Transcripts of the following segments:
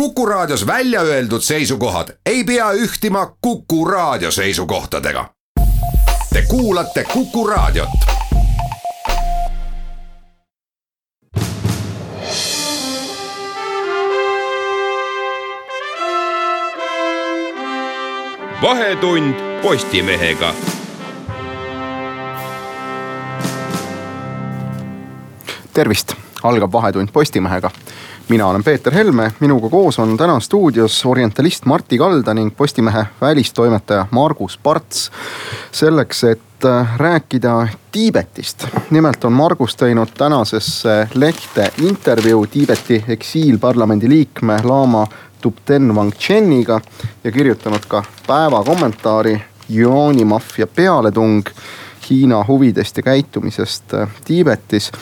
Kuku Raadios välja öeldud seisukohad ei pea ühtima Kuku Raadio seisukohtadega. Te kuulate Kuku Raadiot. vahetund Postimehega tervist, algab Vahetund Postimehega. Mina olen Peeter Helme, minuga koos on täna stuudios orientalist Martti Kalda ning Postimehe välistoimetaja Margus Parts. selleks, et äh, rääkida Tiibetist. nimelt on Margus teinud tänasesse lehte intervjuu Tiibeti eksiilparlamendi liikme Lama Tupten Wangcheniga ja kirjutanud ka päeva kommentaari Yuani maffia pealetung Hiina huvidest ja käitumisest äh, Tiibetis.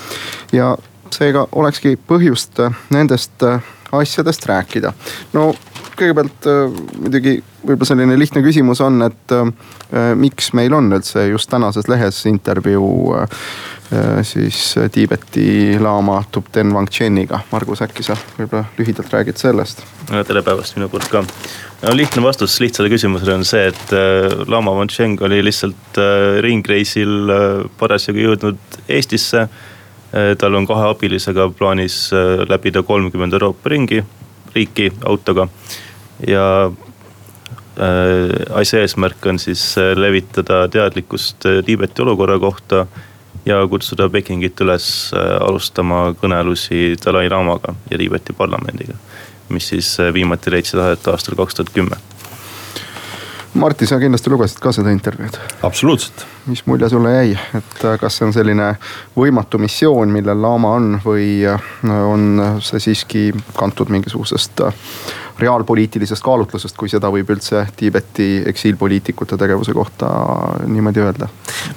ja seega olekski põhjust äh, nendest äh, asjadest rääkida. no kõigepealt muidugi võib-olla selline lihtne küsimus on, et miks meil on üldse just tänases lehes intervjuu siis Tiibeti laama Tupten Wangcheniga. Margus, äkki sa võib-olla lühidalt räägid sellest? tere päevast minu poolt ka no lihtne vastus lihtsale küsimusele on see, et äh, Lama Vancheng oli lihtsalt äh, ringreisil äh, parasjagu jõudnud Eestisse. Tal on kahe abilisega plaanis läbida kolmkümmend Euroopa ringi, riiki autoga ja asja eesmärk on siis levitada teadlikkust Tiibeti olukorra kohta ja kutsuda Pekingit üles alustama kõnelusi Dalai-laamaga ja Tiibeti parlamendiga mis siis viimati leidsid aset aastal kaks tuhat kümme. Martti, sa kindlasti lugesid ka seda intervjuud? absoluutselt. mis mulje sulle jäi, et äh, kas see on selline võimatu missioon, millel Laama on või äh, on see siiski kantud mingisugusest reaalpoliitilisest kaalutlusest, kui seda võib üldse Tiibeti eksiilpoliitikute tegevuse kohta niimoodi öelda?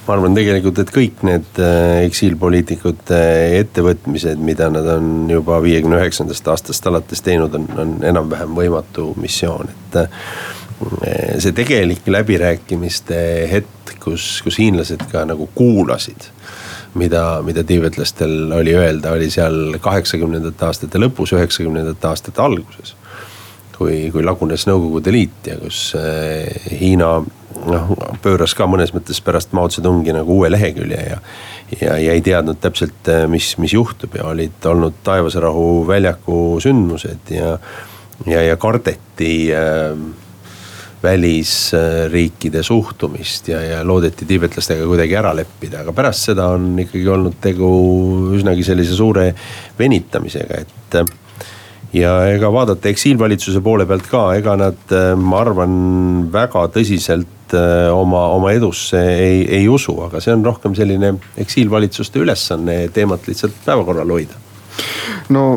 ma arvan tegelikult, et kõik need äh, eksiilpoliitikute ettevõtmised, mida nad on juba viiekümne üheksandast aastast alates teinud, on, on enam-vähem võimatu missioon, et äh, see tegelik läbirääkimiste hetk, kus, kus hiinlased ka nagu kuulasid mida, mida tiibetlastel oli öelda, oli seal kaheksakümnendate aastate lõpus, üheksakümnendate aastate alguses kui, kui lagunes Nõukogude Liit ja kus Hiina noh, pööras ka mõnes mõttes pärast Mao Zedongi nagu uue lehekülje ja. ja, ja ei teadnud täpselt, mis, mis juhtub ja olid olnud Taevasrahu väljaku sündmused ja, ja, ja kardeti äh, välisriikide suhtumist ja, ja loodeti tiibetlastega kuidagi ära leppida, aga pärast seda on ikkagi olnud tegu üsnagi sellise suure venitamisega, et ja ega vaadata eksiilvalitsuse poole pealt ka, ega nad, äh, ma arvan, väga tõsiselt äh, oma, oma edusse ei, ei usu, aga see on rohkem selline eksiilvalitsuste ülesanne teemat lihtsalt päevakorral hoida. no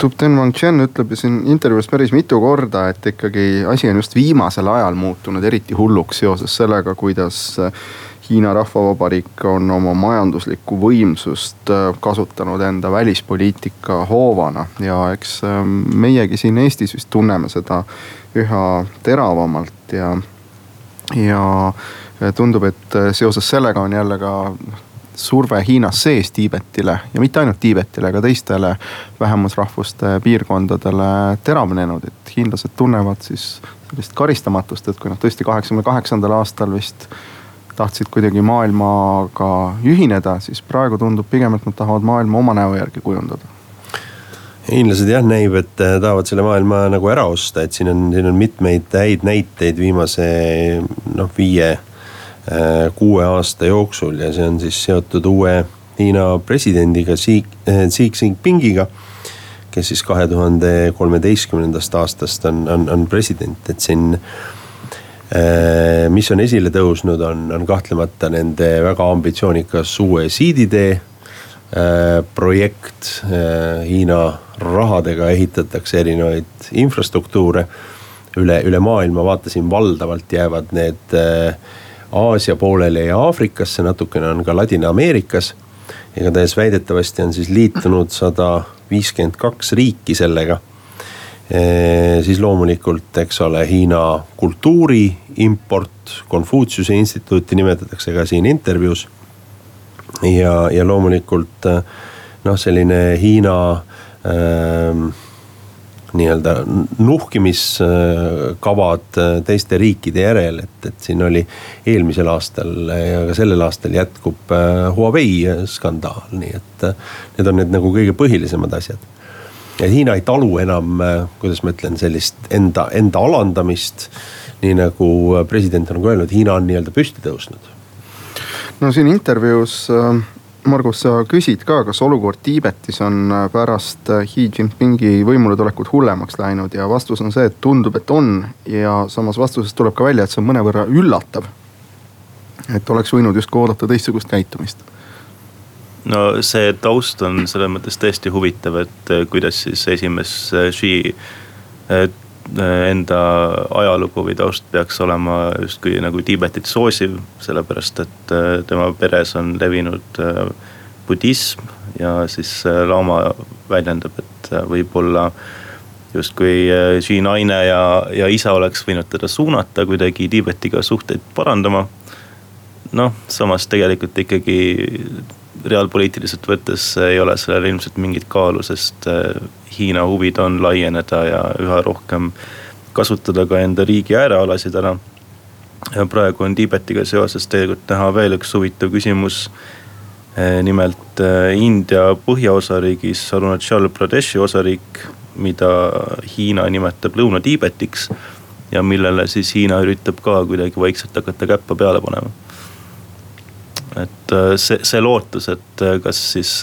Tubten Wangchen ütleb ju siin intervjuus päris mitu korda, et ikkagi asi on just viimasel ajal muutunud eriti hulluks seoses sellega, kuidas äh, Hiina Rahvavabariik on oma majanduslikku võimsust äh, kasutanud enda välispoliitika hoovana. Ja eks äh, meiegi siin Eestis vist tunneme seda üha teravamalt ja, ja tundub, et seoses sellega on jälle ka surve Hiinas sees Tiibetile ja mitte ainult Tiibetile, ka teistele vähemusrahvuste piirkondadele teravnenud, et hiinlased tunnevad siis sellist karistamatust, et kui nad tõesti kaheksakümne kaheksandal aastal vist tahtsid kuidagi maailmaga ühineda, siis praegu tundub pigem, et nad tahavad maailma oma näo järgi kujundada. Hiinlased jah, näib, et äh, tahavad selle maailma nagu ära osta, et siin on, siin on mitmeid häid näiteid viimase noh, viie, kuue aasta jooksul ja see on siis seotud uue Hiina presidendiga Xi, äh, Xi Jinpingiga. kes siis kahe tuhande kolmeteistkümnendast aastast on, on, on president, et siin Äh, mis on esile tõusnud, on, on kahtlemata nende väga ambitsioonikas uue siiditee äh, projekt. Äh, Hiina rahadega ehitatakse erinevaid infrastruktuure üle, üle maailma, vaatasin valdavalt jäävad need Aasia poolele ja Aafrikasse, natukene on ka Ladina-Ameerikas. igatahes väidetavasti on siis liitunud sada viiskümmend kaks riiki sellega siis loomulikult, eks ole, Hiina kultuuri import, Konfutsiuse instituuti nimetatakse ka siin intervjuus. ja, ja loomulikult noh, selline Hiina ähm, nii-öelda nuhkimiskavad teiste riikide järel, et, et siin oli eelmisel aastal ja ka sellel aastal jätkub Huawei skandaal, nii et need on need nagu kõige põhilisemad asjad. ja Hiina ei talu enam, kuidas ma ütlen, sellist enda, enda alandamist. nii nagu president on ka öelnud, Hiina on nii-öelda püsti tõusnud. no siin intervjuus Margus, sa küsid ka, kas olukord Tiibetis on pärast Xi Jinpingi võimuletulekut hullemaks läinud ja vastus on see, et tundub, et on. ja samas vastusest tuleb ka välja, et see on mõnevõrra üllatav. et oleks võinud justkui oodata teistsugust käitumist. no see taust on selles mõttes tõesti huvitav, et kuidas siis esimees Xi enda ajalugu või taust peaks olema justkui nagu Tiibetit soosiv, sellepärast et äh, tema peres on levinud äh, budism ja siis Lama väljendab, et võib-olla justkui Xi naine ja, ja isa oleks võinud teda suunata kuidagi Tiibetiga suhteid parandama. noh, samas tegelikult ikkagi reaalpoliitiliselt võttes ei ole sellel ilmselt mingit kaalu, sest Hiina huvid on laieneda ja üha rohkem kasutada ka enda riigi äärealasid ära. praegu on Tiibetiga seoses tegelikult näha veel üks huvitav küsimus. Eh, nimelt eh, India põhjaosariigis Arunachal Pradeshi osariik, mida Hiina nimetab Lõuna-Tiibetiks. ja millele siis Hiina üritab ka kuidagi vaikselt hakata käppa peale panema. Et eh, see, see lootus, et kas siis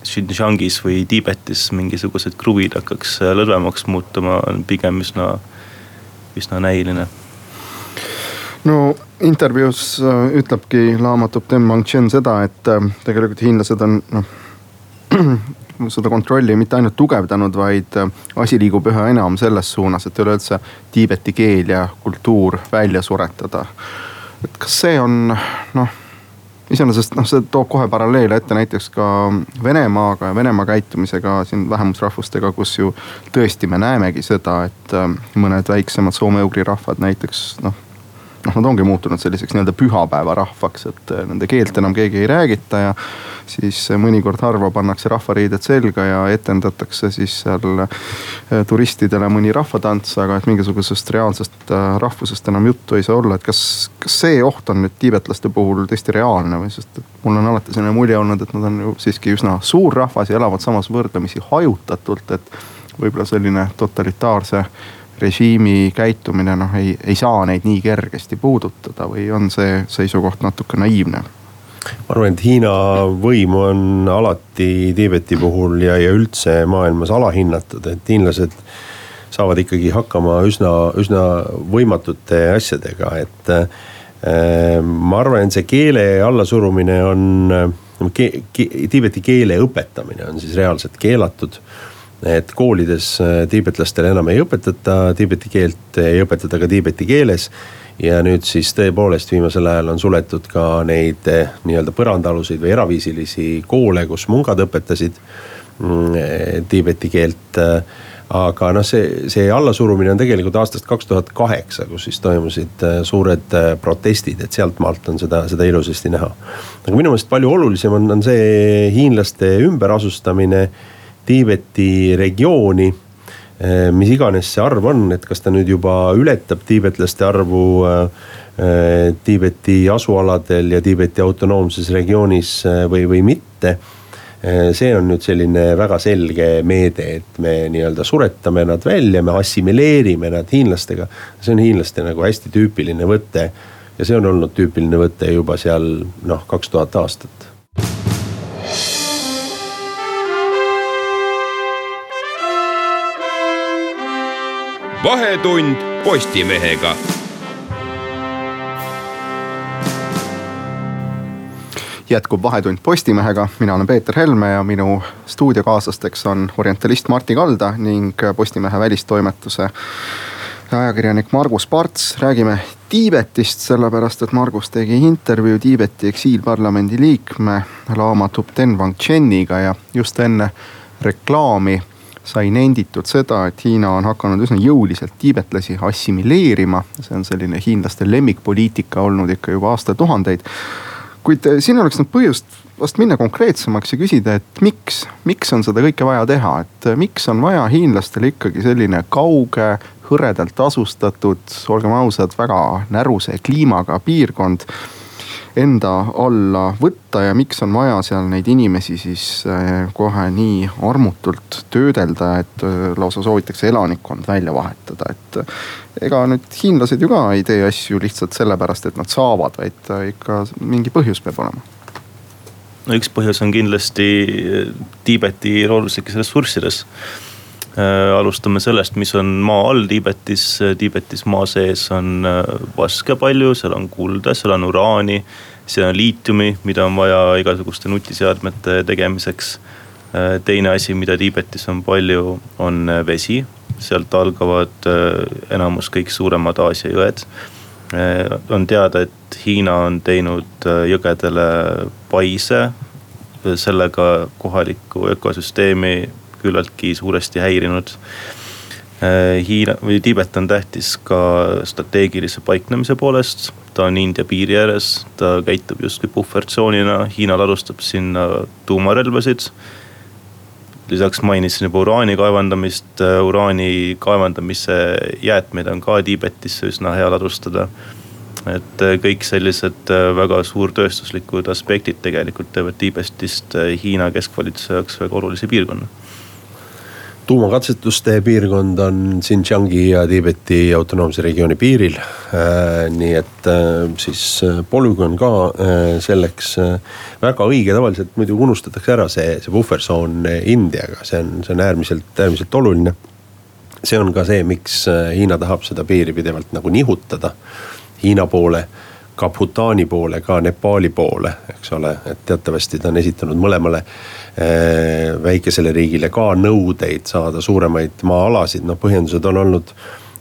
Xinjiangis või Tiibetis mingisugused kruvid hakkaks lõdvemaks muutuma, on pigem üsna üsna näiline. no intervjuus äh, ütlebki Toptem Wangchen seda, et äh, tegelikult hiinlased on noh seda kontrolli mitte ainult tugevdanud, vaid äh, asi liigub üha enam selles suunas, et üleüldse Tiibeti keel ja kultuur välja suretada. et kas see on noh iseenesest noh, see toob kohe paralleele ette näiteks ka Venemaaga ja Venemaa käitumisega siin vähemusrahvustega, kus ju tõesti me näemegi seda, et äh, mõned väiksemad soome-ugri rahvad näiteks noh noh, nad ongi muutunud selliseks nii-öelda pühapäevarahvaks, et äh, nende keelt enam keegi ei räägita ja siis äh, mõnikord harva pannakse rahvariided selga ja etendatakse siis seal äh, turistidele mõni rahvatants, aga et mingisugusest reaalsest rahvusest enam juttu ei saa olla, et kas, kas see oht on nüüd tiibetlaste puhul tõesti reaalne või, sest mul on alati selline mulje olnud, et nad on ju siiski üsna suur rahvas ja elavad samas võrdlemisi hajutatult, et võib-olla selline totalitaarse režiimi käitumine noh, ei, ei saa neid nii kergesti puudutada või on see seisukoht natuke naiivne? ma arvan, et Hiina võim on alati Tiibeti puhul ja, ja üldse maailmas alahinnatud, et hiinlased saavad ikkagi hakkama üsna, üsna võimatute asjadega, et äh, ma arvan, et see keele allasurumine on ke,, ke, Tiibeti keele õpetamine on siis reaalselt keelatud et koolides äh, tiibetlastele enam ei õpetata tiibeti keelt, ei õpetata ka tiibeti keeles. ja nüüd siis tõepoolest viimasel ajal on suletud ka neid äh, nii-öelda põrandaaluseid või eraviisilisi koole, kus mungad õpetasid mm, äh, tiibeti keelt aga noh, see, see allasurumine on tegelikult aastast kaks tuhat kaheksa, kus siis toimusid suured protestid, et sealtmaalt on seda, seda ilusasti näha. aga minu meelest palju olulisem on, on see hiinlaste ümberasustamine Tiibeti regiooni eh, mis iganes see arv on, et kas ta nüüd juba ületab tiibetlaste arvu äh, Tiibeti asualadel ja Tiibeti autonoomses regioonis või, või mitte. see on nüüd selline väga selge meede, et me nii-öelda suretame nad välja, me assimileerime nad hiinlastega. see on hiinlaste nagu hästi tüüpiline võte ja see on olnud tüüpiline võte juba seal noh, kaks tuhat aastat vahetund Postimehega. jätkub Vahetund Postimehega, mina olen Peeter Helme ja minu stuudiokaaslasteks on orientalist Martti Kalda ning Postimehe välistoimetuse ajakirjanik Margus Parts. räägime Tiibetist, sellepärast et Margus tegi intervjuu Tiibeti eksiilparlamendi liikme Lama Thupten Wangcheniga ja just enne reklaami sai nenditud seda, et Hiina on hakanud üsna jõuliselt tiibetlasi assimileerima. see on selline hiinlaste lemmikpoliitika olnud ikka juba aastatuhandeid. kuid eh, siin oleks nüüd põhjust vast minna konkreetsemaks ja küsida, et miks, miks on seda kõike vaja teha, et miks on vaja hiinlastele ikkagi selline kauge, hõredalt asustatud, olgem ausad, väga näruse kliimaga piirkond enda alla võtta ja miks on vaja seal neid inimesi siis äh, kohe nii armutult töödelda, et äh, lausa soovitakse elanikkond välja vahetada, et. ega nüüd hiinlased ju ka ei tee asju lihtsalt sellepärast, et nad saavad, vaid ikka mingi põhjus peab olema no üks põhjus on kindlasti Tiibeti looduslikes ressurssides Äh, alustame sellest, mis on maa all Tiibetis. Tiibetis maa sees on äh, vaske palju, seal on kulda, seal on uraani, seal on liitiumi, mida on vaja igasuguste nutiseadmete tegemiseks. Äh, teine asi, mida Tiibetis on palju, on vesi, sealt algavad enamus kõik suuremad Aasia jõed. on teada, et Hiina on teinud jõgedele paise, sellega kohalikku ökosüsteemi küllaltki suuresti häirinud. Äh, Hiina või Tiibet on tähtis ka strateegilise paiknemise poolest. ta on India piiri ääres, ta käitub justkui puhvertsoonina, Hiina ladustab sinna tuumarelvasid. Lisaks mainisin juba uraani kaevandamist, uraani kaevandamise jäätmeid on ka Tiibetisse üsna hea ladustada. et kõik sellised väga suurtööstuslikud aspektid tegelikult teevad Tiibetist Hiina keskvalitsuse jaoks väga olulise piirkonna tuumakatsetuste piirkond on Xinjiangi ja Tiibeti autonoomse regiooni piiril. Äh, nii et äh, siis äh, polügoon ka selleks väga õige, tavaliselt muidu unustatakse ära see, see puhvertsoon Indiaga, see on, see on äärmiselt, äärmiselt oluline. see on ka see, miks Hiina tahab seda piiri pidevalt nagu nihutada Hiina poole ka Bhutani poole, ka Nepali poole, eks ole, et teatavasti ta on esitanud mõlemale eh, väikesele riigile ka nõudeid saada suuremaid maa-alasid, noh põhjendused on olnud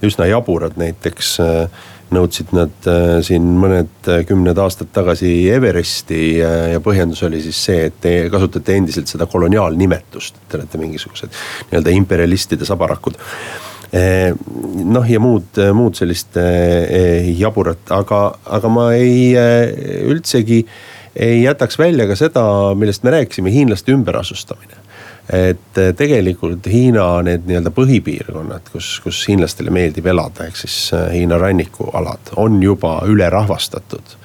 üsna jaburad, näiteks eh, nõudsid nad eh, siin mõned kümned aastad tagasi Everesti ja põhjendus oli siis see, et te kasutate endiselt seda koloniaalnimetust, te olete mingisugused nii-öelda imperialistide sabarakud noh, ja muud, muud sellist eh, jaburat, aga, aga ma ei üldsegi ei jätaks välja ka seda, millest me rääkisime, hiinlaste ümberasustamine. Et tegelikult Hiina need nii-öelda põhipiirkonnad, kus, kus hiinlastele meeldib elada, ehk siis Hiina rannikualad on juba ülerahvastatud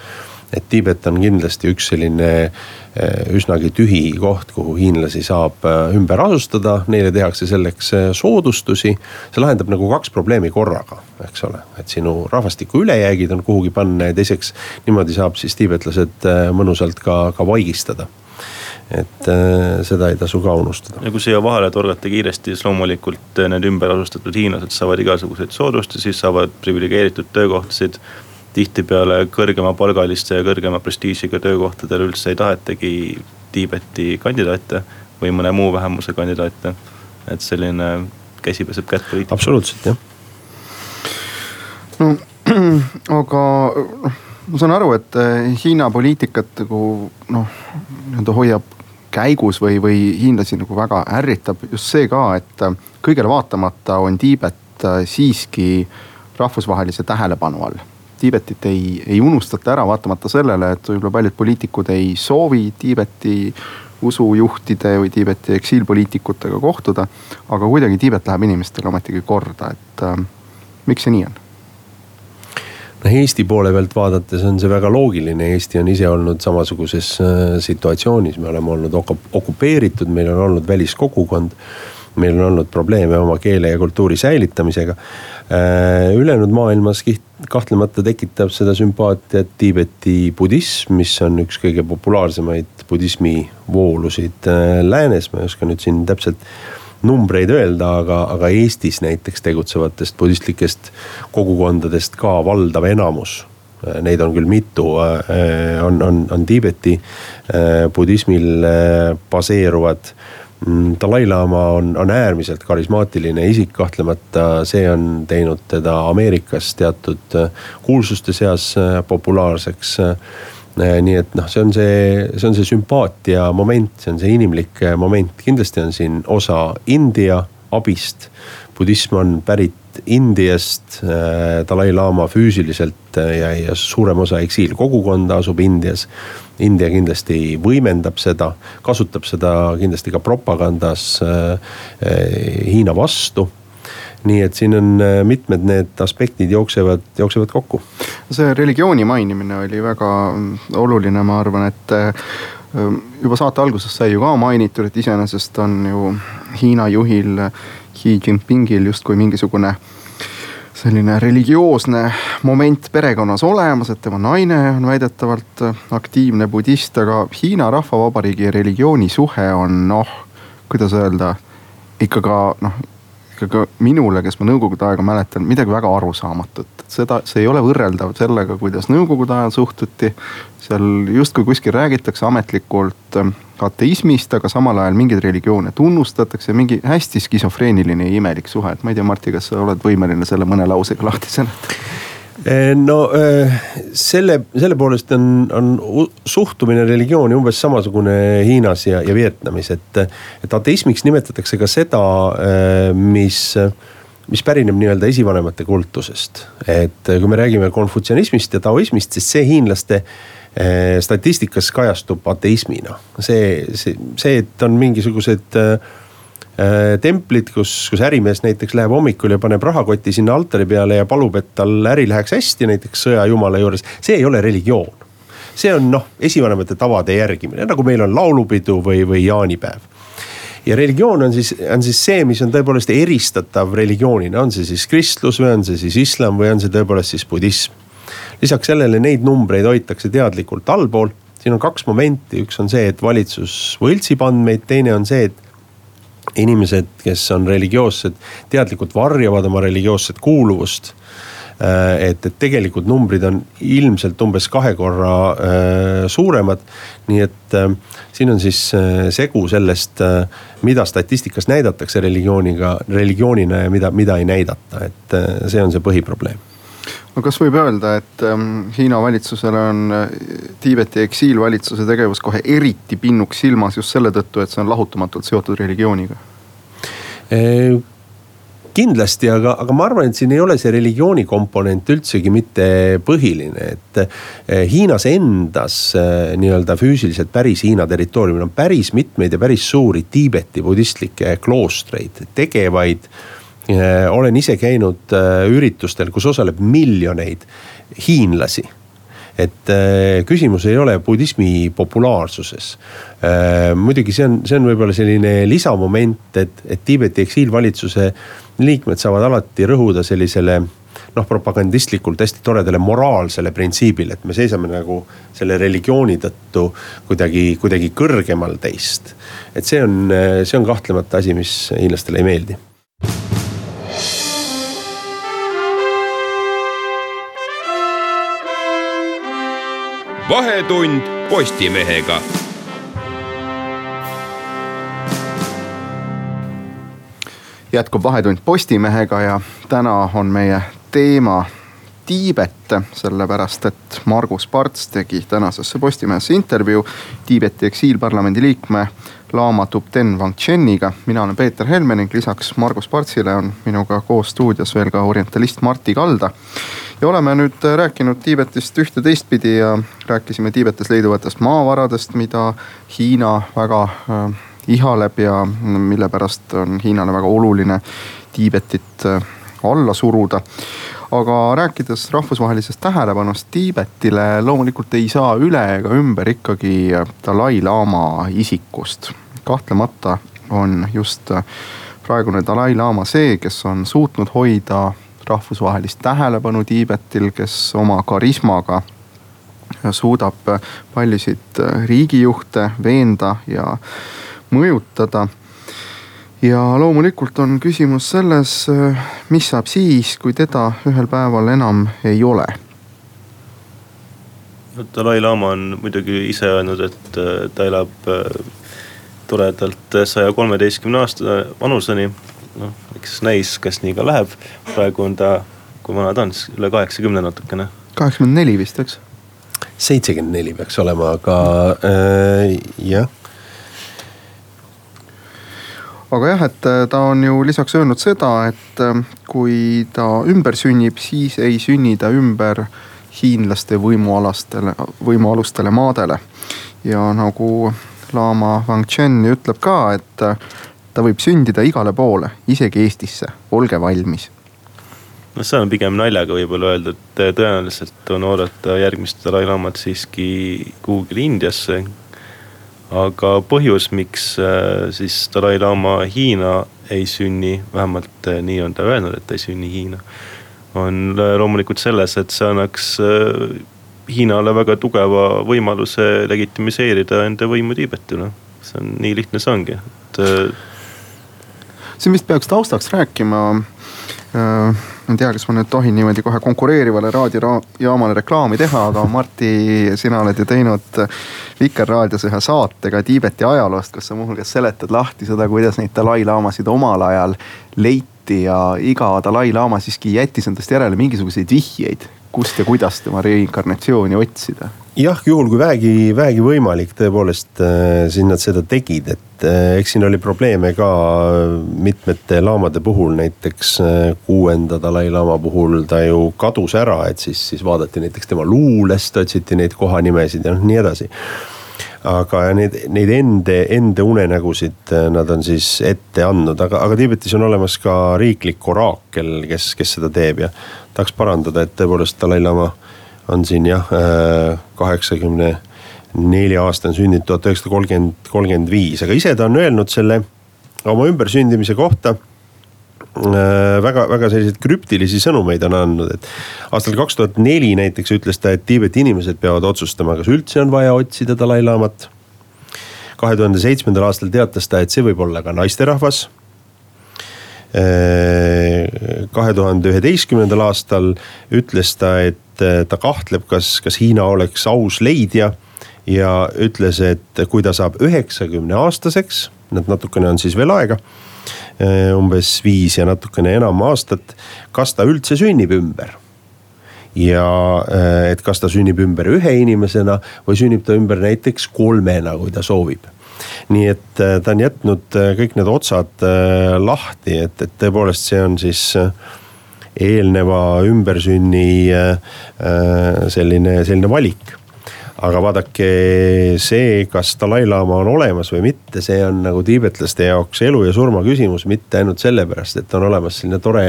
et Tiibet on kindlasti üks selline eh, üsnagi tühi koht, kuhu hiinlasi saab eh, ümber asustada, neile tehakse selleks eh, soodustusi. see lahendab nagu kaks probleemi korraga, eks ole, et sinu rahvastiku ülejäägid on kuhugi panna ja teiseks niimoodi saab siis tiibetlased mõnusalt ka, ka vaigistada et äh, seda ei tasu ka unustada. ja kui siia vahele torgata kiiresti, siis loomulikult need ümberasustatud hiinlased saavad igasuguseid soodustusi, saavad priviligeeritud töökohtasid tihtipeale kõrgemapalgaliste ja kõrgema prestiižiga töökohtadel üldse ei tahetagi Tiibeti kandidaate või mõne muu vähemuse kandidaate. et selline käsi peseb kätt poliitika. absoluutselt jah. no aga noh, ma saan aru, et eh, Hiina poliitikat nagu noh, nii-öelda hoiab käigus või, või hiinlasi nagu väga ärritab just see ka, et eh, kõigele vaatamata on Tiibet eh, siiski rahvusvahelise tähelepanu all Tiibetit ei, ei unustata ära, vaatamata sellele, et võib-olla paljud poliitikud ei soovi Tiibeti usujuhtide või Tiibeti eksiilpoliitikutega kohtuda. aga kuidagi Tiibet läheb inimestele ometigi korda, et äh, miks see nii on? noh Eesti poole pealt vaadates on see väga loogiline, Eesti on ise olnud samasuguses äh, situatsioonis, me oleme olnud okupeeritud, meil on olnud väliskogukond meil on olnud probleeme oma keele ja kultuuri säilitamisega. Äh, ülejäänud maailmas kahtlemata tekitab seda sümpaatiat Tiibeti budism, mis on üks kõige populaarsemaid budismi voolusid äh, läänes, ma ei oska nüüd siin täpselt numbreid öelda, aga, aga Eestis näiteks tegutsevatest budistlikest kogukondadest ka valdav enamus äh, neid on küll mitu, on, on, on Tiibeti budismil baseeruvad Dalai-laama on, on äärmiselt karismaatiline isik, kahtlemata see on teinud teda Ameerikas teatud äh, kuulsuste seas äh, populaarseks. Äh, nii et noh, see on see, see on see sümpaatia moment, see on see inimlik moment, kindlasti on siin osa India abist. budism on pärit Indiast, Dalai-laama füüsiliselt ja, ja suurem osa eksiilkogukonda asub Indias. India kindlasti võimendab seda, kasutab seda kindlasti ka propagandas Hiina vastu nii et siin on mitmed need aspektid jooksevad, jooksevad kokku. see religiooni mainimine oli väga oluline, ma arvan, et juba saate alguses sai ju ka mainitud, et iseenesest on ju Hiina juhil Xi Jinpingil justkui mingisugune selline religioosne moment perekonnas olemas, et tema naine on väidetavalt aktiivne budist, aga Hiina Rahvavabariigi religiooni suhe on noh, kuidas öelda, ikka ka noh ka minule, kes ma nõukogude aega mäletan, midagi väga arusaamatut. seda, see ei ole võrreldav sellega, kuidas nõukogude ajal suhtuti. seal justkui kuskil räägitakse ametlikult ähm, ateismist, aga samal ajal mingeid religioone tunnustatakse, mingi hästi skisofreeniline ja imelik suhe, et ma ei tea, Martti, kas sa oled võimeline selle mõne lausega lahti seletama? Eh, no eh, selle, selle poolest on, on suhtumine religiooni umbes samasugune Hiinas ja, ja Vietnamis, et, et ateismiks nimetatakse ka seda, eh, mis mis pärineb nii-öelda esivanemate kultusest. et kui me räägime konfutsianismist ja taoismist, siis see hiinlaste statistikas kajastub ateismina. see, see, see, et on mingisugused äh, Äh, templid, kus, kus ärimees näiteks läheb hommikul ja paneb rahakoti sinna altari peale ja palub, et tal äri läheks hästi, näiteks sõjajumala juures. see ei ole religioon. see on noh, esivanemate tavade järgimine, nagu meil on laulupidu või, või jaanipäev ja religioon on siis, on siis see, mis on tõepoolest eristatav religioonina, on see siis kristlus või on see siis islam või on see tõepoolest siis budism. lisaks sellele neid numbreid hoitakse teadlikult allpool. siin on kaks momenti, üks on see, et valitsus võltsib andmeid, teine on see, et inimesed, kes on religioossed, teadlikult varjavad oma religioosset kuuluvust. Äh, et, et tegelikult numbrid on ilmselt umbes kahe korra äh, suuremad. nii et äh, siin on siis segu sellest mida statistikas näidatakse religiooniga, religioonina ja mida, mida ei näidata, et see on see põhiprobleem no kas võib öelda, et ähm, Hiina valitsusele on äh, Tiibeti eksiilvalitsuse tegevus kohe eriti pinnuks silmas just selle tõttu, et see on lahutamatult seotud religiooniga e? kindlasti, aga, aga ma arvan, et siin ei ole see religiooni komponent üldsegi mitte põhiline, et äh, Hiinas endas nii-öelda füüsiliselt päris Hiina territooriumil on päris mitmeid ja päris suuri Tiibeti budistlikke kloostreid, tegevaid Äh, olen ise käinud äh, üritustel, kus osaleb miljoneid hiinlasi et äh, küsimus ei ole budismi populaarsuses. muidugi see on, see on võib-olla selline lisamoment, et, et Tiibeti eksiilvalitsuse liikmed saavad alati rõhuda sellisele noh, propagandistlikult hästi toredale moraalsele printsiibile, et me seisame nagu selle religiooni tõttu kuidagi, kuidagi kõrgemal teist. et see on, see on kahtlemata asi, mis hiinlastele ei meeldi vahetund Postimehega. jätkub Vahetund Postimehega ja täna on meie teema Tiibet, sellepärast et Margus Parts tegi tänasesse Postimehesse intervjuu Tiibeti eksiilparlamendi liikme Lama Tubten Wangcheniga. mina olen Peeter Helme ning lisaks Margus Partsile on minuga koos stuudios veel ka orientalist Martti Kalda. ja oleme nüüd rääkinud Tiibetist ühte teistpidi ja rääkisime Tiibetis leiduvatest maavaradest, mida Hiina väga äh, ihaleb ja mille pärast on Hiinale väga oluline Tiibetit äh, alla suruda aga rääkides rahvusvahelisest tähelepanust Tiibetile, loomulikult ei saa üle ega ümber ikkagi Dalai-laama isikust kahtlemata on just äh, praegune Dalai-laama see, kes on suutnud hoida rahvusvahelist tähelepanu Tiibetil, kes oma karismaga suudab paljusid äh, riigijuhte veenda ja mõjutada. ja loomulikult on küsimus selles, äh, mis saab siis, kui teda ühel päeval enam ei ole Dalai-laama on muidugi ise öelnud, et ta elab toredalt saja kolmeteistkümne aasta vanuseni. noh, eks näis, kas nii ka läheb, praegu on ta, kui vana ta on, siis üle kaheksakümne natukene. kaheksakümmend neli vist, eks? seitsekümmend neli peaks olema, aga äh, jah aga jah, et äh, ta on ju lisaks öelnud seda, et äh, kui ta ümber sünnib, siis ei sünni ta ümber hiinlaste võimualastele, võimualustele maadele. ja nagu laama Wang Chen ütleb ka, et äh, ta võib sündida igale poole, isegi Eestisse, olge valmis noh, see on pigem naljaga võib-olla öeldud, tõenäoliselt on oodata järgmist Dalai-laamat siiski kuhugile Indiasse, aga põhjus, miks äh, siis Dalai-laama Hiina ei sünni, vähemalt äh, nii on ta öelnud, et ei sünni Hiina. on äh, loomulikult selles, et see annaks Hiinale väga tugeva võimaluse legitimiseerida enda võimu Tiibeti üle. see on nii lihtne see ongi, et. siin vist peaks taustaks rääkima äh ma ei tea, kas ma nüüd tohin niimoodi kohe konkureerivale raadiojaamale reklaami teha, aga Marti, sina oled ju teinud Vikerraadios ühe saate ka Tiibeti ajaloost, kus sa muuhulgas seletad lahti seda, kuidas neid Dalai-laamasid omal ajal leiti ja iga Dalai-laama siiski jättis endast järele mingisuguseid vihjeid, kust ja kuidas tema reinkarnatsiooni otsida? Jah, juhul kui vähegi, vähegi võimalik, tõepoolest äh, siin nad seda tegid, et äh, eks siin oli probleeme ka mitmete laamade puhul, näiteks äh, kuuenda Dalai-laama puhul ta ju kadus ära, et siis, siis vaadati näiteks tema luulest, otsiti neid kohanimesid ja noh, nii edasi. Aga neid, neid ende, ende unenägusid nad on siis ette andnud, aga, aga Tiibetis on olemas ka riiklik oraakel, kes, kes seda teeb ja tahaks parandada, et tõepoolest Dalai-laama on siin jah, äh, kaheksakümne nelja aastane sündinud tuhat üheksasada kolmkümmend, kolmkümmend viis, aga ise ta on öelnud selle oma ümbersündimise kohta äh, väga, väga selliseid krüptilisi sõnumeid on andnud, et aastal kaks tuhat neli näiteks ütles ta, et Tiibeti inimesed peavad otsustama, kas üldse on vaja otsida Dalai-laamat. kahe tuhande seitsmendal aastal teatas ta, et see võib olla ka naisterahvas. Kahe tuhande üheteistkümnendal aastal ütles ta, et eh, ta kahtleb, kas, kas Hiina oleks aus leidja. ja ütles, et kui ta saab üheksakümne aastaseks, et natukene on siis veel aega eh, umbes viis ja natukene enam aastat, kas ta üldse sünnib ümber ja eh, et kas ta sünnib ümber ühe inimesena või sünnib ta ümber näiteks kolmena, kui ta soovib. Nii et ta on jätnud kõik need otsad lahti, et, et tõepoolest see on siis eelneva ümbersünni äh, äh, selline, selline valik aga vaadake, see, kas Dalai-laama on olemas või mitte, see on nagu tiibetlaste jaoks elu ja surma küsimus, mitte ainult sellepärast, et on olemas selline tore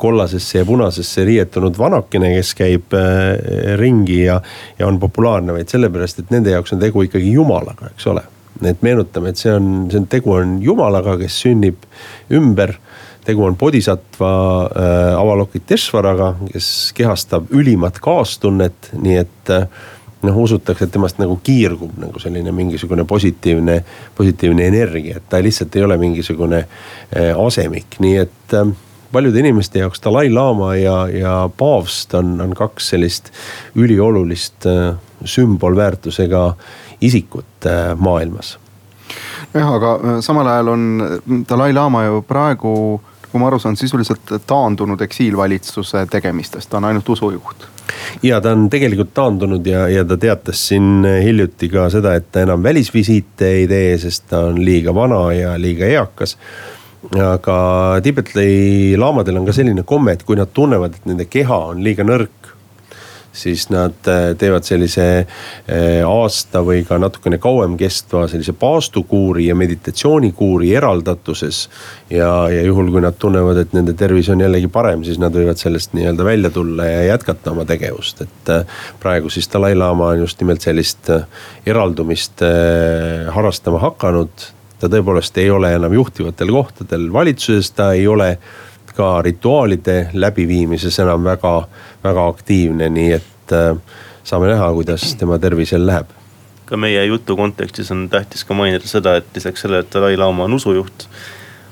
kollasesse ja punasesse riietunud vanakene, kes käib äh, ringi ja, ja on populaarne, vaid sellepärast, et nende jaoks on tegu ikkagi jumalaga, eks ole. Et meenutame, et see on, see on, tegu on jumalaga, kes sünnib ümber. Tegu on bodhisattva äh, Avalokiteshvaraga, kes kehastab ülimat kaastunnet, nii et äh, noh, usutakse, et temast nagu kiirgub nagu selline mingisugune positiivne, positiivne energia, et ta lihtsalt ei ole mingisugune äh, asemik, nii et äh, paljude inimeste jaoks Dalai-laama ja, ja paavst on, on kaks sellist üliolulist äh, sümbolväärtusega isikut äh, maailmas jah, aga äh, samal ajal on Dalai-laama ju praegu kui ma aru saan, sisuliselt taandunud eksiilvalitsuse tegemistest, ta on ainult usujuht. ja ta on tegelikult taandunud ja, ja ta teatas siin hiljuti ka seda, et ta enam välisvisiite ei tee, sest ta on liiga vana ja liiga eakas aga Tiibeti laamadel on ka selline komme, et kui nad tunnevad, et nende keha on liiga nõrk siis nad äh, teevad sellise äh, aasta või ka natukene kauem kestva sellise paastukuuri ja meditatsioonikuuri eraldatuses. ja, ja juhul, kui nad tunnevad, et nende tervis on jällegi parem, siis nad võivad sellest nii-öelda välja tulla ja jätkata oma tegevust, et äh, praegu siis Dalai-laama on just nimelt sellist eraldumist harrastama hakanud ta tõepoolest ei ole enam juhtivatel kohtadel valitsuses, ta ei ole ka rituaalide läbiviimises enam väga, väga aktiivne, nii et äh, saame näha, kuidas tema tervisel läheb. ka meie jutu kontekstis on tähtis ka mainida seda, et lisaks sellele, et Dalai-laama on usujuht,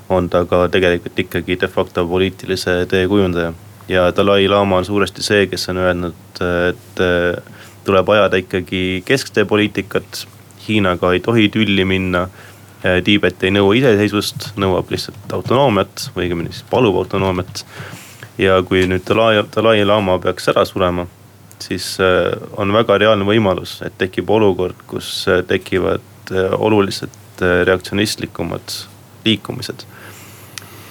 on ta ka tegelikult ikkagi de facto poliitilise tee kujundaja. ja Dalai-laama on suuresti see, kes on öelnud, et äh, tuleb ajada ikkagi kesktee poliitikat. Hiinaga ei tohi tülli minna Tiibet ei nõua iseseisvust, nõuab lihtsalt autonoomiat või õigemini siis palub autonoomiat. ja kui nüüd Dalai, Dalai-laama peaks ära surema, siis äh, on väga reaalne võimalus, et tekib olukord, kus äh, tekivad oluliselt reaktsionistlikumad liikumised.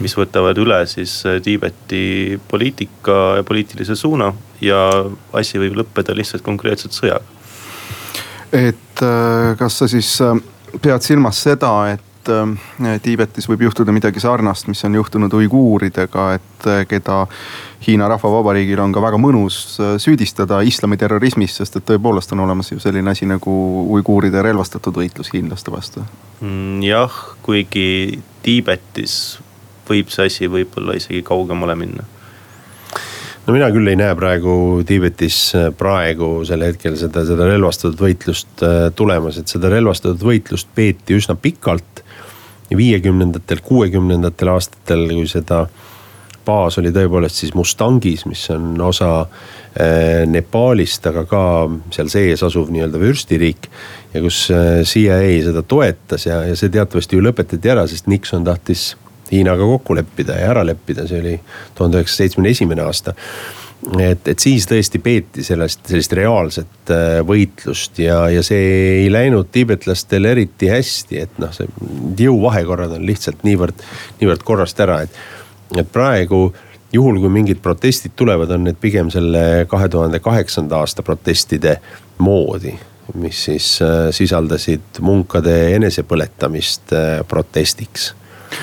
mis võtavad üle siis Tiibeti poliitika ja poliitilise suuna ja asi võib lõppeda lihtsalt konkreetselt sõjaga. et kas sa siis pead silmas seda, et Tiibetis võib juhtuda midagi sarnast, mis on juhtunud uiguuridega, et keda Hiina Rahvavabariigil on ka väga mõnus äh, süüdistada islamiterrorismis, sest et tõepoolest on olemas ju selline asi nagu uiguuride relvastatud võitlus hiinlaste vastu. Mm, jah, kuigi Tiibetis võib see asi võib-olla isegi kaugemale minna no mina küll ei näe praegu Tiibetis äh, praegu sel hetkel seda, seda relvastatud võitlust äh, tulemas, et seda relvastatud võitlust peeti üsna pikalt. viiekümnendatel, kuuekümnendatel aastatel, kui seda baas oli tõepoolest siis Mustangis, mis on osa äh, Nepaalist, aga ka seal sees asuv nii-öelda vürstiriik. ja kus CIA seda toetas ja, ja see teatavasti ju lõpetati ära, sest Nixon tahtis Hiinaga kokku leppida ja ära leppida, see oli tuhande üheksasaja seitsmekümne esimene aasta et, et siis tõesti peeti sellest, sellist reaalset äh, võitlust ja, ja see ei läinud tiibetlastel eriti hästi, et noh, see jõuvahekorrad on lihtsalt niivõrd, niivõrd korrast ära, et et praegu juhul, kui mingid protestid tulevad, on need pigem selle kahe tuhande kaheksanda aasta protestide moodi. mis siis äh, sisaldasid munkade enesepõletamist äh, protestiks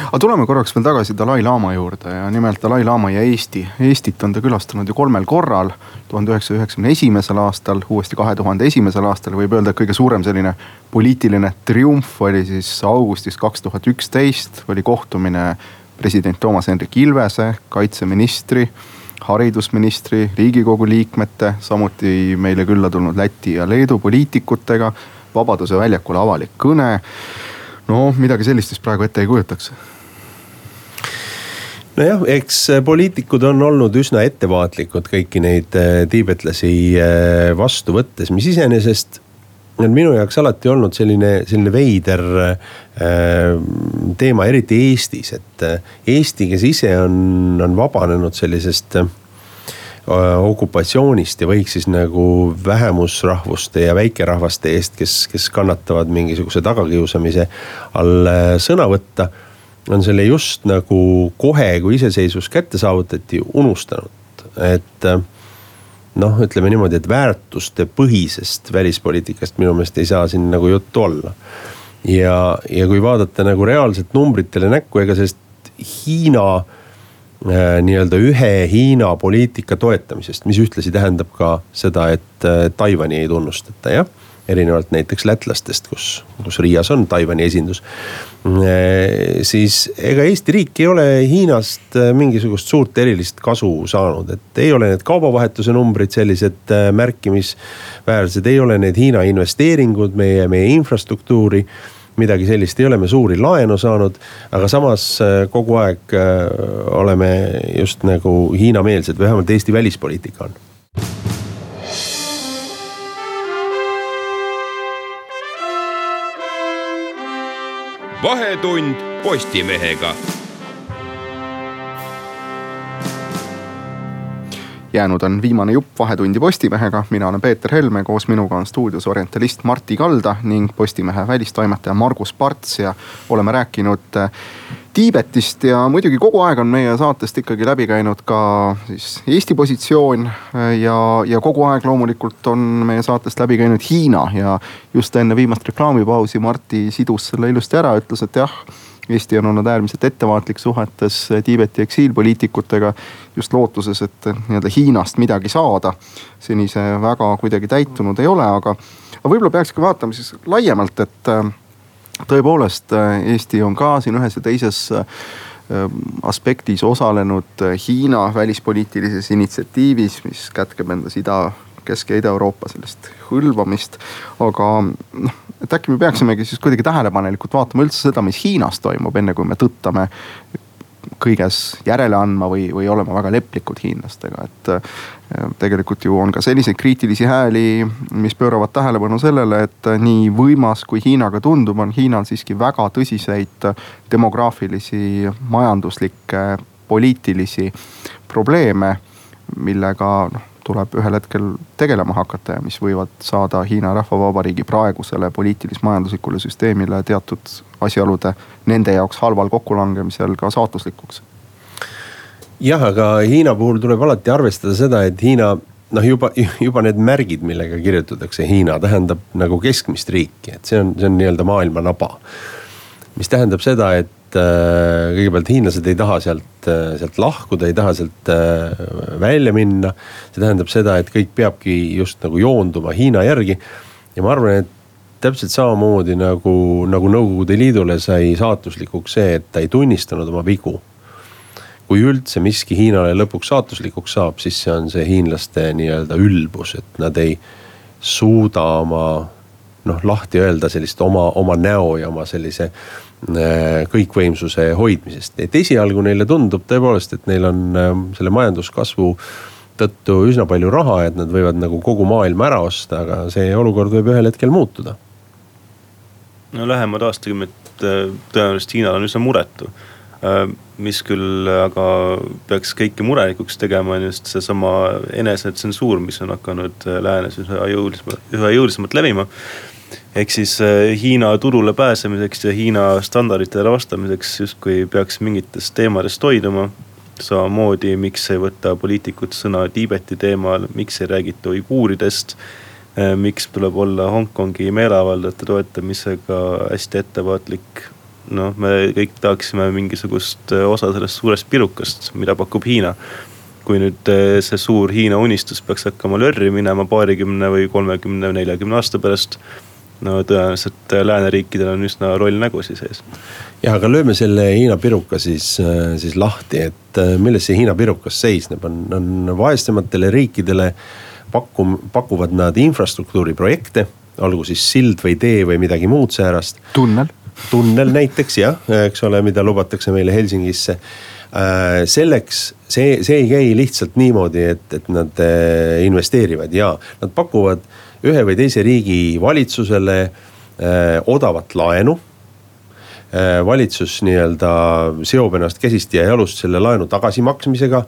aga tuleme korraks veel tagasi Dalai-laama juurde ja nimelt Dalai-laama ja Eesti. Eestit on ta külastanud ju kolmel korral. tuhande üheksasaja üheksakümne esimesel aastal, uuesti kahe tuhande esimesel aastal võib öelda, et kõige suurem selline poliitiline triumf oli siis augustis kaks tuhat üksteist, oli kohtumine president Toomas Hendrik Ilvese, kaitseministri, haridusministri, riigikogu liikmete, samuti meile külla tulnud Läti ja Leedu poliitikutega. Vabaduse väljakul avalik kõne. No midagi sellist vist praegu ette ei kujutaks. Nojah, eks poliitikud on olnud üsna ettevaatlikud kõiki neid äh, tiibetlasi äh, vastu võttes, mis iseenesest on minu jaoks alati olnud selline, selline veider äh, teema, eriti Eestis, et äh, Eesti, kes ise on, on vabanenud sellisest äh, okupatsioonist ja võiks siis nagu vähemusrahvuste ja väikerahvaste eest, kes, kes kannatavad mingisuguse tagakiusamise all äh, sõna võtta. on selle just nagu kohe, kui iseseisvus kätte saavutati, unustanud, et äh, noh, ütleme niimoodi, et väärtuste põhisest välispoliitikast minu meelest ei saa siin nagu juttu olla. ja, ja kui vaadata nagu reaalselt numbritele näkku, ega sellest Hiina äh, nii-öelda ühe Hiina poliitika toetamisest, mis ühtlasi tähendab ka seda, et äh, Taiwan'i ei tunnustata, jah erinevalt näiteks lätlastest, kus, kus Riias on Taiwan'i esindus. Eh, siis ega Eesti riik ei ole Hiinast mingisugust suurt erilist kasu saanud, et ei ole need kaubavahetuse numbrid sellised märkimisväärsed, ei ole need Hiina investeeringud meie, meie infrastruktuuri midagi sellist ei ole me suuri laenu saanud, aga samas kogu aeg oleme just nagu Hiina-meelsed, vähemalt Eesti välispoliitika on vahetund Postimehega. Jäänud on viimane jupp Vahetundi Postimehega, mina olen Peeter Helme, koos minuga on stuudios orientalist Martti Kalda ning Postimehe välistoimetaja Margus Parts ja oleme rääkinud Tiibetist ja muidugi kogu aeg on meie saatest ikkagi läbi käinud ka siis Eesti positsioon. ja, ja kogu aeg loomulikult on meie saatest läbi käinud Hiina ja just enne viimast reklaamipausi Martti sidus selle ilusti ära, ütles, et jah. Eesti on olnud äärmiselt ettevaatlik suhetes Tiibeti eksiilpoliitikutega just lootuses, et nii-öelda Hiinast midagi saada. seni see väga kuidagi täitunud ei ole, aga, aga võib-olla peakski vaatama siis laiemalt, et tõepoolest, äh, Eesti on ka siin ühes ja teises äh, aspektis osalenud äh, Hiina välispoliitilises initsiatiivis, mis kätkeb endas ida, Kesk- ja Ida-Euroopa sellist hõlvamist. aga noh, et äkki me peaksimegi siis kuidagi tähelepanelikult vaatama üldse seda, mis Hiinas toimub, enne kui me tõttame kõiges järele andma või, või olema väga leplikud hiinlastega, et. Äh, tegelikult ju on ka selliseid kriitilisi hääli, mis pööravad tähelepanu sellele, et nii võimas kui Hiina ka tundub, on Hiinal siiski väga tõsiseid demograafilisi, majanduslikke, poliitilisi probleeme millega noh, tuleb ühel hetkel tegelema hakata ja mis võivad saada Hiina Rahvavabariigi praegusele poliitilis-majanduslikule süsteemile teatud asjaolude nende jaoks halval kokkulangemisel ka saatuslikuks. jah, aga Hiina puhul tuleb alati arvestada seda, et Hiina noh, juba, juba need märgid, millega kirjutatakse Hiina, tähendab nagu keskmist riiki, et see on, see on nii-öelda maailma naba. Mis tähendab seda, et äh, kõigepealt hiinlased ei taha sealt, äh, sealt lahkuda, ei taha sealt äh, välja minna. see tähendab seda, et kõik peabki just nagu joonduma Hiina järgi. ja ma arvan, et täpselt samamoodi nagu, nagu Nõukogude Liidule sai saatuslikuks see, et ta ei tunnistanud oma vigu kui üldse miski Hiinale lõpuks saatuslikuks saab, siis see on see hiinlaste nii-öelda ülbus, et nad ei suuda oma noh, lahti öelda sellist oma, oma näo ja oma sellise äh, kõikvõimsuse hoidmisest. et esialgu neile tundub tõepoolest, et neil on äh, selle majanduskasvu tõttu üsna palju raha, et nad võivad nagu kogu maailma ära osta, aga see olukord võib ühel hetkel muutuda. no lähemad aastakümned äh, tõenäoliselt Hiinal on üsna muretu mis küll aga peaks kõiki murelikuks tegema, on just seesama enesetsensuur, mis on hakanud läänes üha jõulisemalt, üha jõulisemalt levima. Ehk siis äh, Hiina turule pääsemiseks ja Hiina standarditele vastamiseks justkui peaks mingitest teemadest hoiduma. samamoodi, miks ei võta poliitikud sõna Tiibeti teemal, miks ei räägita uiguuridest miks tuleb olla Hongkongi meeleavaldajate toetamisega hästi ettevaatlik noh, me kõik tahaksime mingisugust äh, osa sellest suurest pirukast, mida pakub Hiina. kui nüüd see suur Hiina unistus peaks hakkama lörri minema paarikümne või kolmekümne neljakümne aasta pärast no tõenäoliselt äh, lääneriikidel on üsna roll nägusi sees. jah, aga lööme selle Hiina piruka siis, siis lahti, et milles see Hiina pirukas seisneb, on, on vaesematele riikidele pakkum, pakuvad nad infrastruktuuriprojekte, olgu siis sild või tee või midagi muud säärast. tunnel tunnel näiteks jah, eks ole, mida lubatakse meile Helsingisse äh, selleks, see, see ei käi lihtsalt niimoodi, et, et nad äh, investeerivad ja nad pakuvad ühe või teise riigi valitsusele äh, odavat laenu valitsus nii-öelda seob ennast käsist ja jalust selle laenu tagasimaksmisega.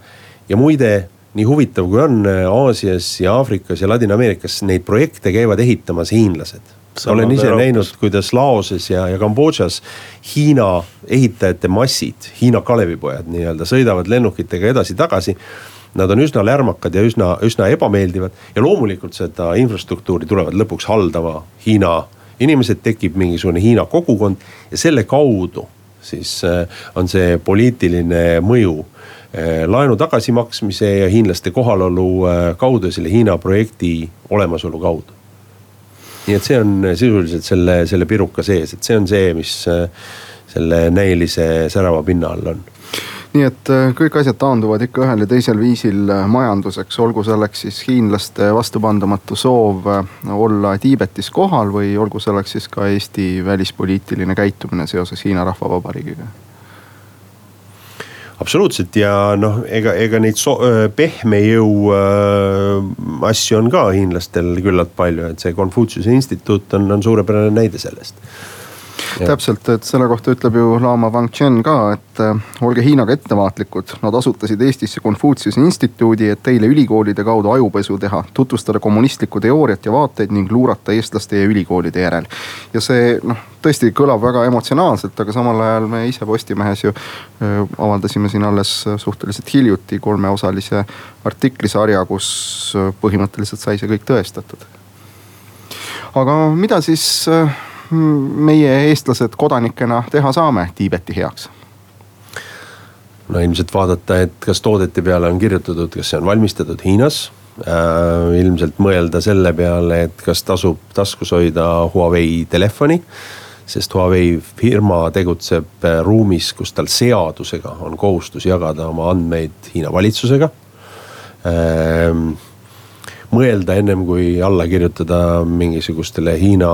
ja muide, nii huvitav kui on, Aasias ja Aafrikas ja Ladina-Ameerikas neid projekte käivad ehitamas hiinlased olen ise Euroopas. näinud, kuidas Laoses ja, ja Kambodžas Hiina ehitajate massid, Hiina Kalevipojad nii-öelda sõidavad lennukitega edasi-tagasi. Nad on üsna lärmakad ja üsna, üsna ebameeldivad ja loomulikult seda infrastruktuuri tulevad lõpuks haldama Hiina inimesed, tekib mingisugune Hiina kogukond ja selle kaudu siis äh, on see poliitiline mõju äh, laenu tagasimaksmise ja hiinlaste kohalolu äh, kaudu, selle Hiina projekti olemasolu kaudu. Nii et see on sisuliselt selle, selle piruka sees, et see on see, mis selle näilise särava pinna all on nii et äh, kõik asjad taanduvad ikka ühel ja teisel viisil äh, majanduseks, olgu selleks siis hiinlaste vastupandamatu soov olla Tiibetis kohal või olgu selleks siis ka Eesti välispoliitiline käitumine seoses Hiina Rahvavabariigiga. Absoluutselt. Ja noh, ega, ega neid so, pehme jõu äh, asju on ka hiinlastel küllalt palju, et see Konfutsiuse instituut on, on suurepärane näide sellest täpselt, et selle kohta ütleb ju Lama Wangchen ka, et äh, olge Hiinaga ettevaatlikud. Nad asutasid Eestisse Konfutsiuse instituudi, et teile ülikoolide kaudu ajupesu teha, tutvustada kommunistlikku teooriat ja vaateid ning luurata eestlaste ja ülikoolide järel. ja see noh, tõesti kõlab väga emotsionaalselt, aga samal ajal me ise Postimehes ju äh, avaldasime siin alles suhteliselt hiljuti kolmeosalise artiklisarja, kus äh, põhimõtteliselt sai see kõik tõestatud. aga mida siis meie, eestlased kodanikena teha saame Tiibeti heaks? no ilmselt vaadata, et kas toodete peale on kirjutatud, kas see on valmistatud Hiinas äh,. ilmselt mõelda selle peale, et kas tasub taskus hoida Huawei telefoni. sest Huawei firma tegutseb äh, ruumis, kus tal seadusega on kohustus jagada oma andmeid Hiina valitsusega äh,. mõelda ennem kui alla kirjutada mingisugustele Hiina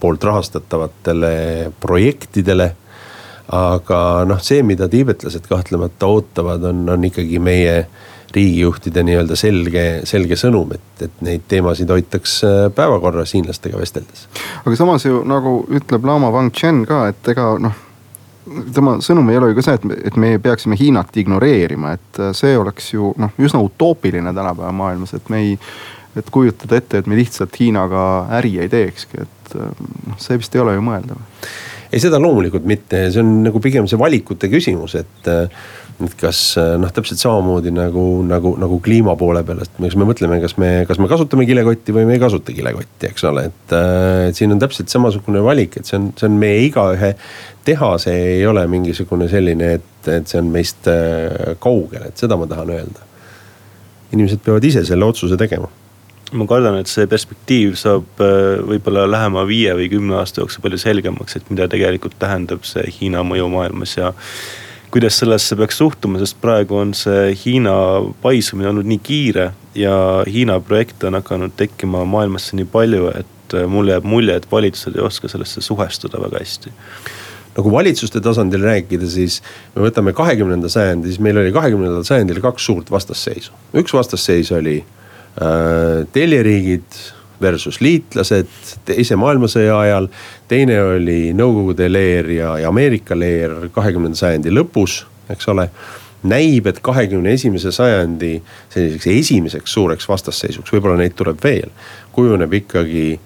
poolt rahastatavatele projektidele. aga noh, see, mida tiibetlased kahtlemata ootavad, on, on ikkagi meie riigijuhtide nii-öelda selge, selge sõnum, et, et neid teemasid hoitaks äh, päevakorras hiinlastega vesteldes. aga samas ju nagu ütleb Lama Wangchen ka, et ega noh tema sõnum ei ole ju ka see, et me, et me peaksime Hiinat ignoreerima, et see oleks ju noh, üsna utoopiline tänapäeva maailmas, et me ei. et kujutada ette, et me lihtsalt Hiinaga äri ei teekski, et noh, see vist ei ole ju mõeldav. ei, seda loomulikult mitte, see on nagu pigem see valikute küsimus, et et kas noh, täpselt samamoodi nagu, nagu, nagu kliima poole peal, et eks me mõtleme, kas me, kas me kasutame kilekotti või me ei kasuta kilekotti, eks ole, et. et siin on täpselt samasugune valik, et see on, see on meie igaühe teha, see ei ole mingisugune selline, et, et see on meist kaugel, et seda ma tahan öelda. inimesed peavad ise selle otsuse tegema ma kardan, et see perspektiiv saab äh, võib-olla lähema viie või kümne aasta jooksul palju selgemaks, et mida tegelikult tähendab see Hiina mõju maailmas ja kuidas sellesse peaks suhtuma, sest praegu on see Hiina paisumine olnud nii kiire ja Hiina projekte on hakanud tekkima maailmasse nii palju, et äh, mulle jääb mulje, et valitsused ei oska sellesse suhestuda väga hästi nagu valitsuste tasandil rääkida, siis me võtame kahekümnenda sajandi, siis meil oli kahekümnendal sajandil kaks suurt vastasseisu. üks vastasseis oli äh, teljeriigid versus liitlased teise maailmasõja ajal. teine oli Nõukogude leer ja, ja Ameerika leer kahekümnenda sajandi lõpus, eks ole. näib, et kahekümne esimese sajandi selliseks esimeseks suureks vastasseisuks, võib-olla neid tuleb veel, kujuneb ikkagi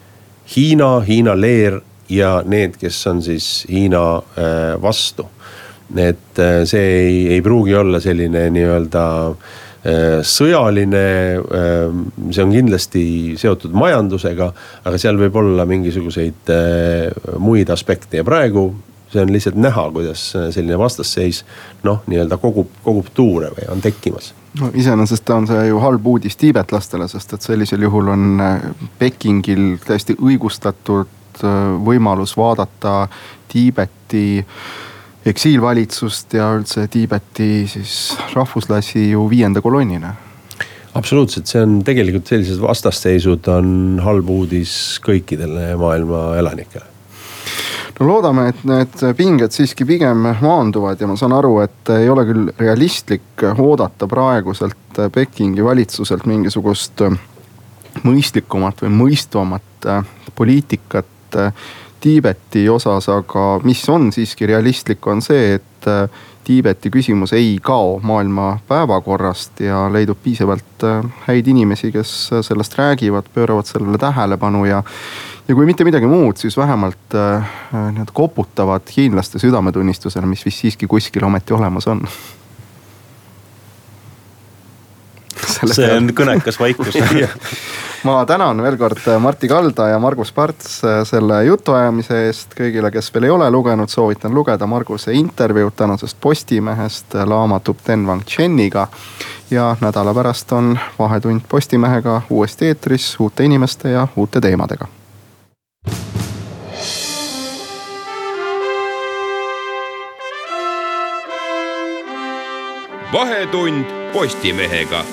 Hiina, Hiina leer ja need, kes on siis Hiina äh, vastu. et äh, see ei, ei pruugi olla selline nii-öelda Äh, sõjaline, äh, see on kindlasti seotud majandusega, aga seal võib olla mingisuguseid äh, muid aspekte. Ja praegu see on lihtsalt näha, kuidas selline vastasseis noh, nii-öelda kogub, kogub tuure või on tekkimas. No iseenesest on see ju halb uudis tiibetlastele, sest et sellisel juhul on Pekingil täiesti õigustatud võimalus vaadata Tiibeti äh, eksiilvalitsust ja üldse Tiibeti siis rahvuslasi ju viienda kolonnina absoluutselt, see on tegelikult sellised vastasseisud on halb uudis kõikidele maailma elanikele. no loodame, et need pinged siiski pigem maanduvad ja ma saan aru, et ei ole küll realistlik oodata praeguselt Pekingi valitsuselt mingisugust mõistlikumat või mõistvamat poliitikat Tiibeti osas, aga mis on siiski realistlik, on see, et äh, Tiibeti küsimus ei kao maailma päevakorrast ja leidub piisavalt äh, häid inimesi, kes äh, sellest räägivad, pööravad sellele tähelepanu ja. ja kui mitte midagi muud, siis vähemalt nii-öelda koputavad hiinlaste südametunnistusele, mis vist siiski kuskil ometi olemas on see on kõnekas vaikus. Ma tänan veel kord Martti Kalda ja Margus Parts selle jutuajamise eest. kõigile, kes veel ei ole lugenud, soovitan lugeda Marguse intervjuud tänasest Postimehest Lama Tupten Wang Cheniga. ja nädala pärast on Vahetund Postimehega uuesti eetris uute inimeste ja uute teemadega. Vahetund Postimehega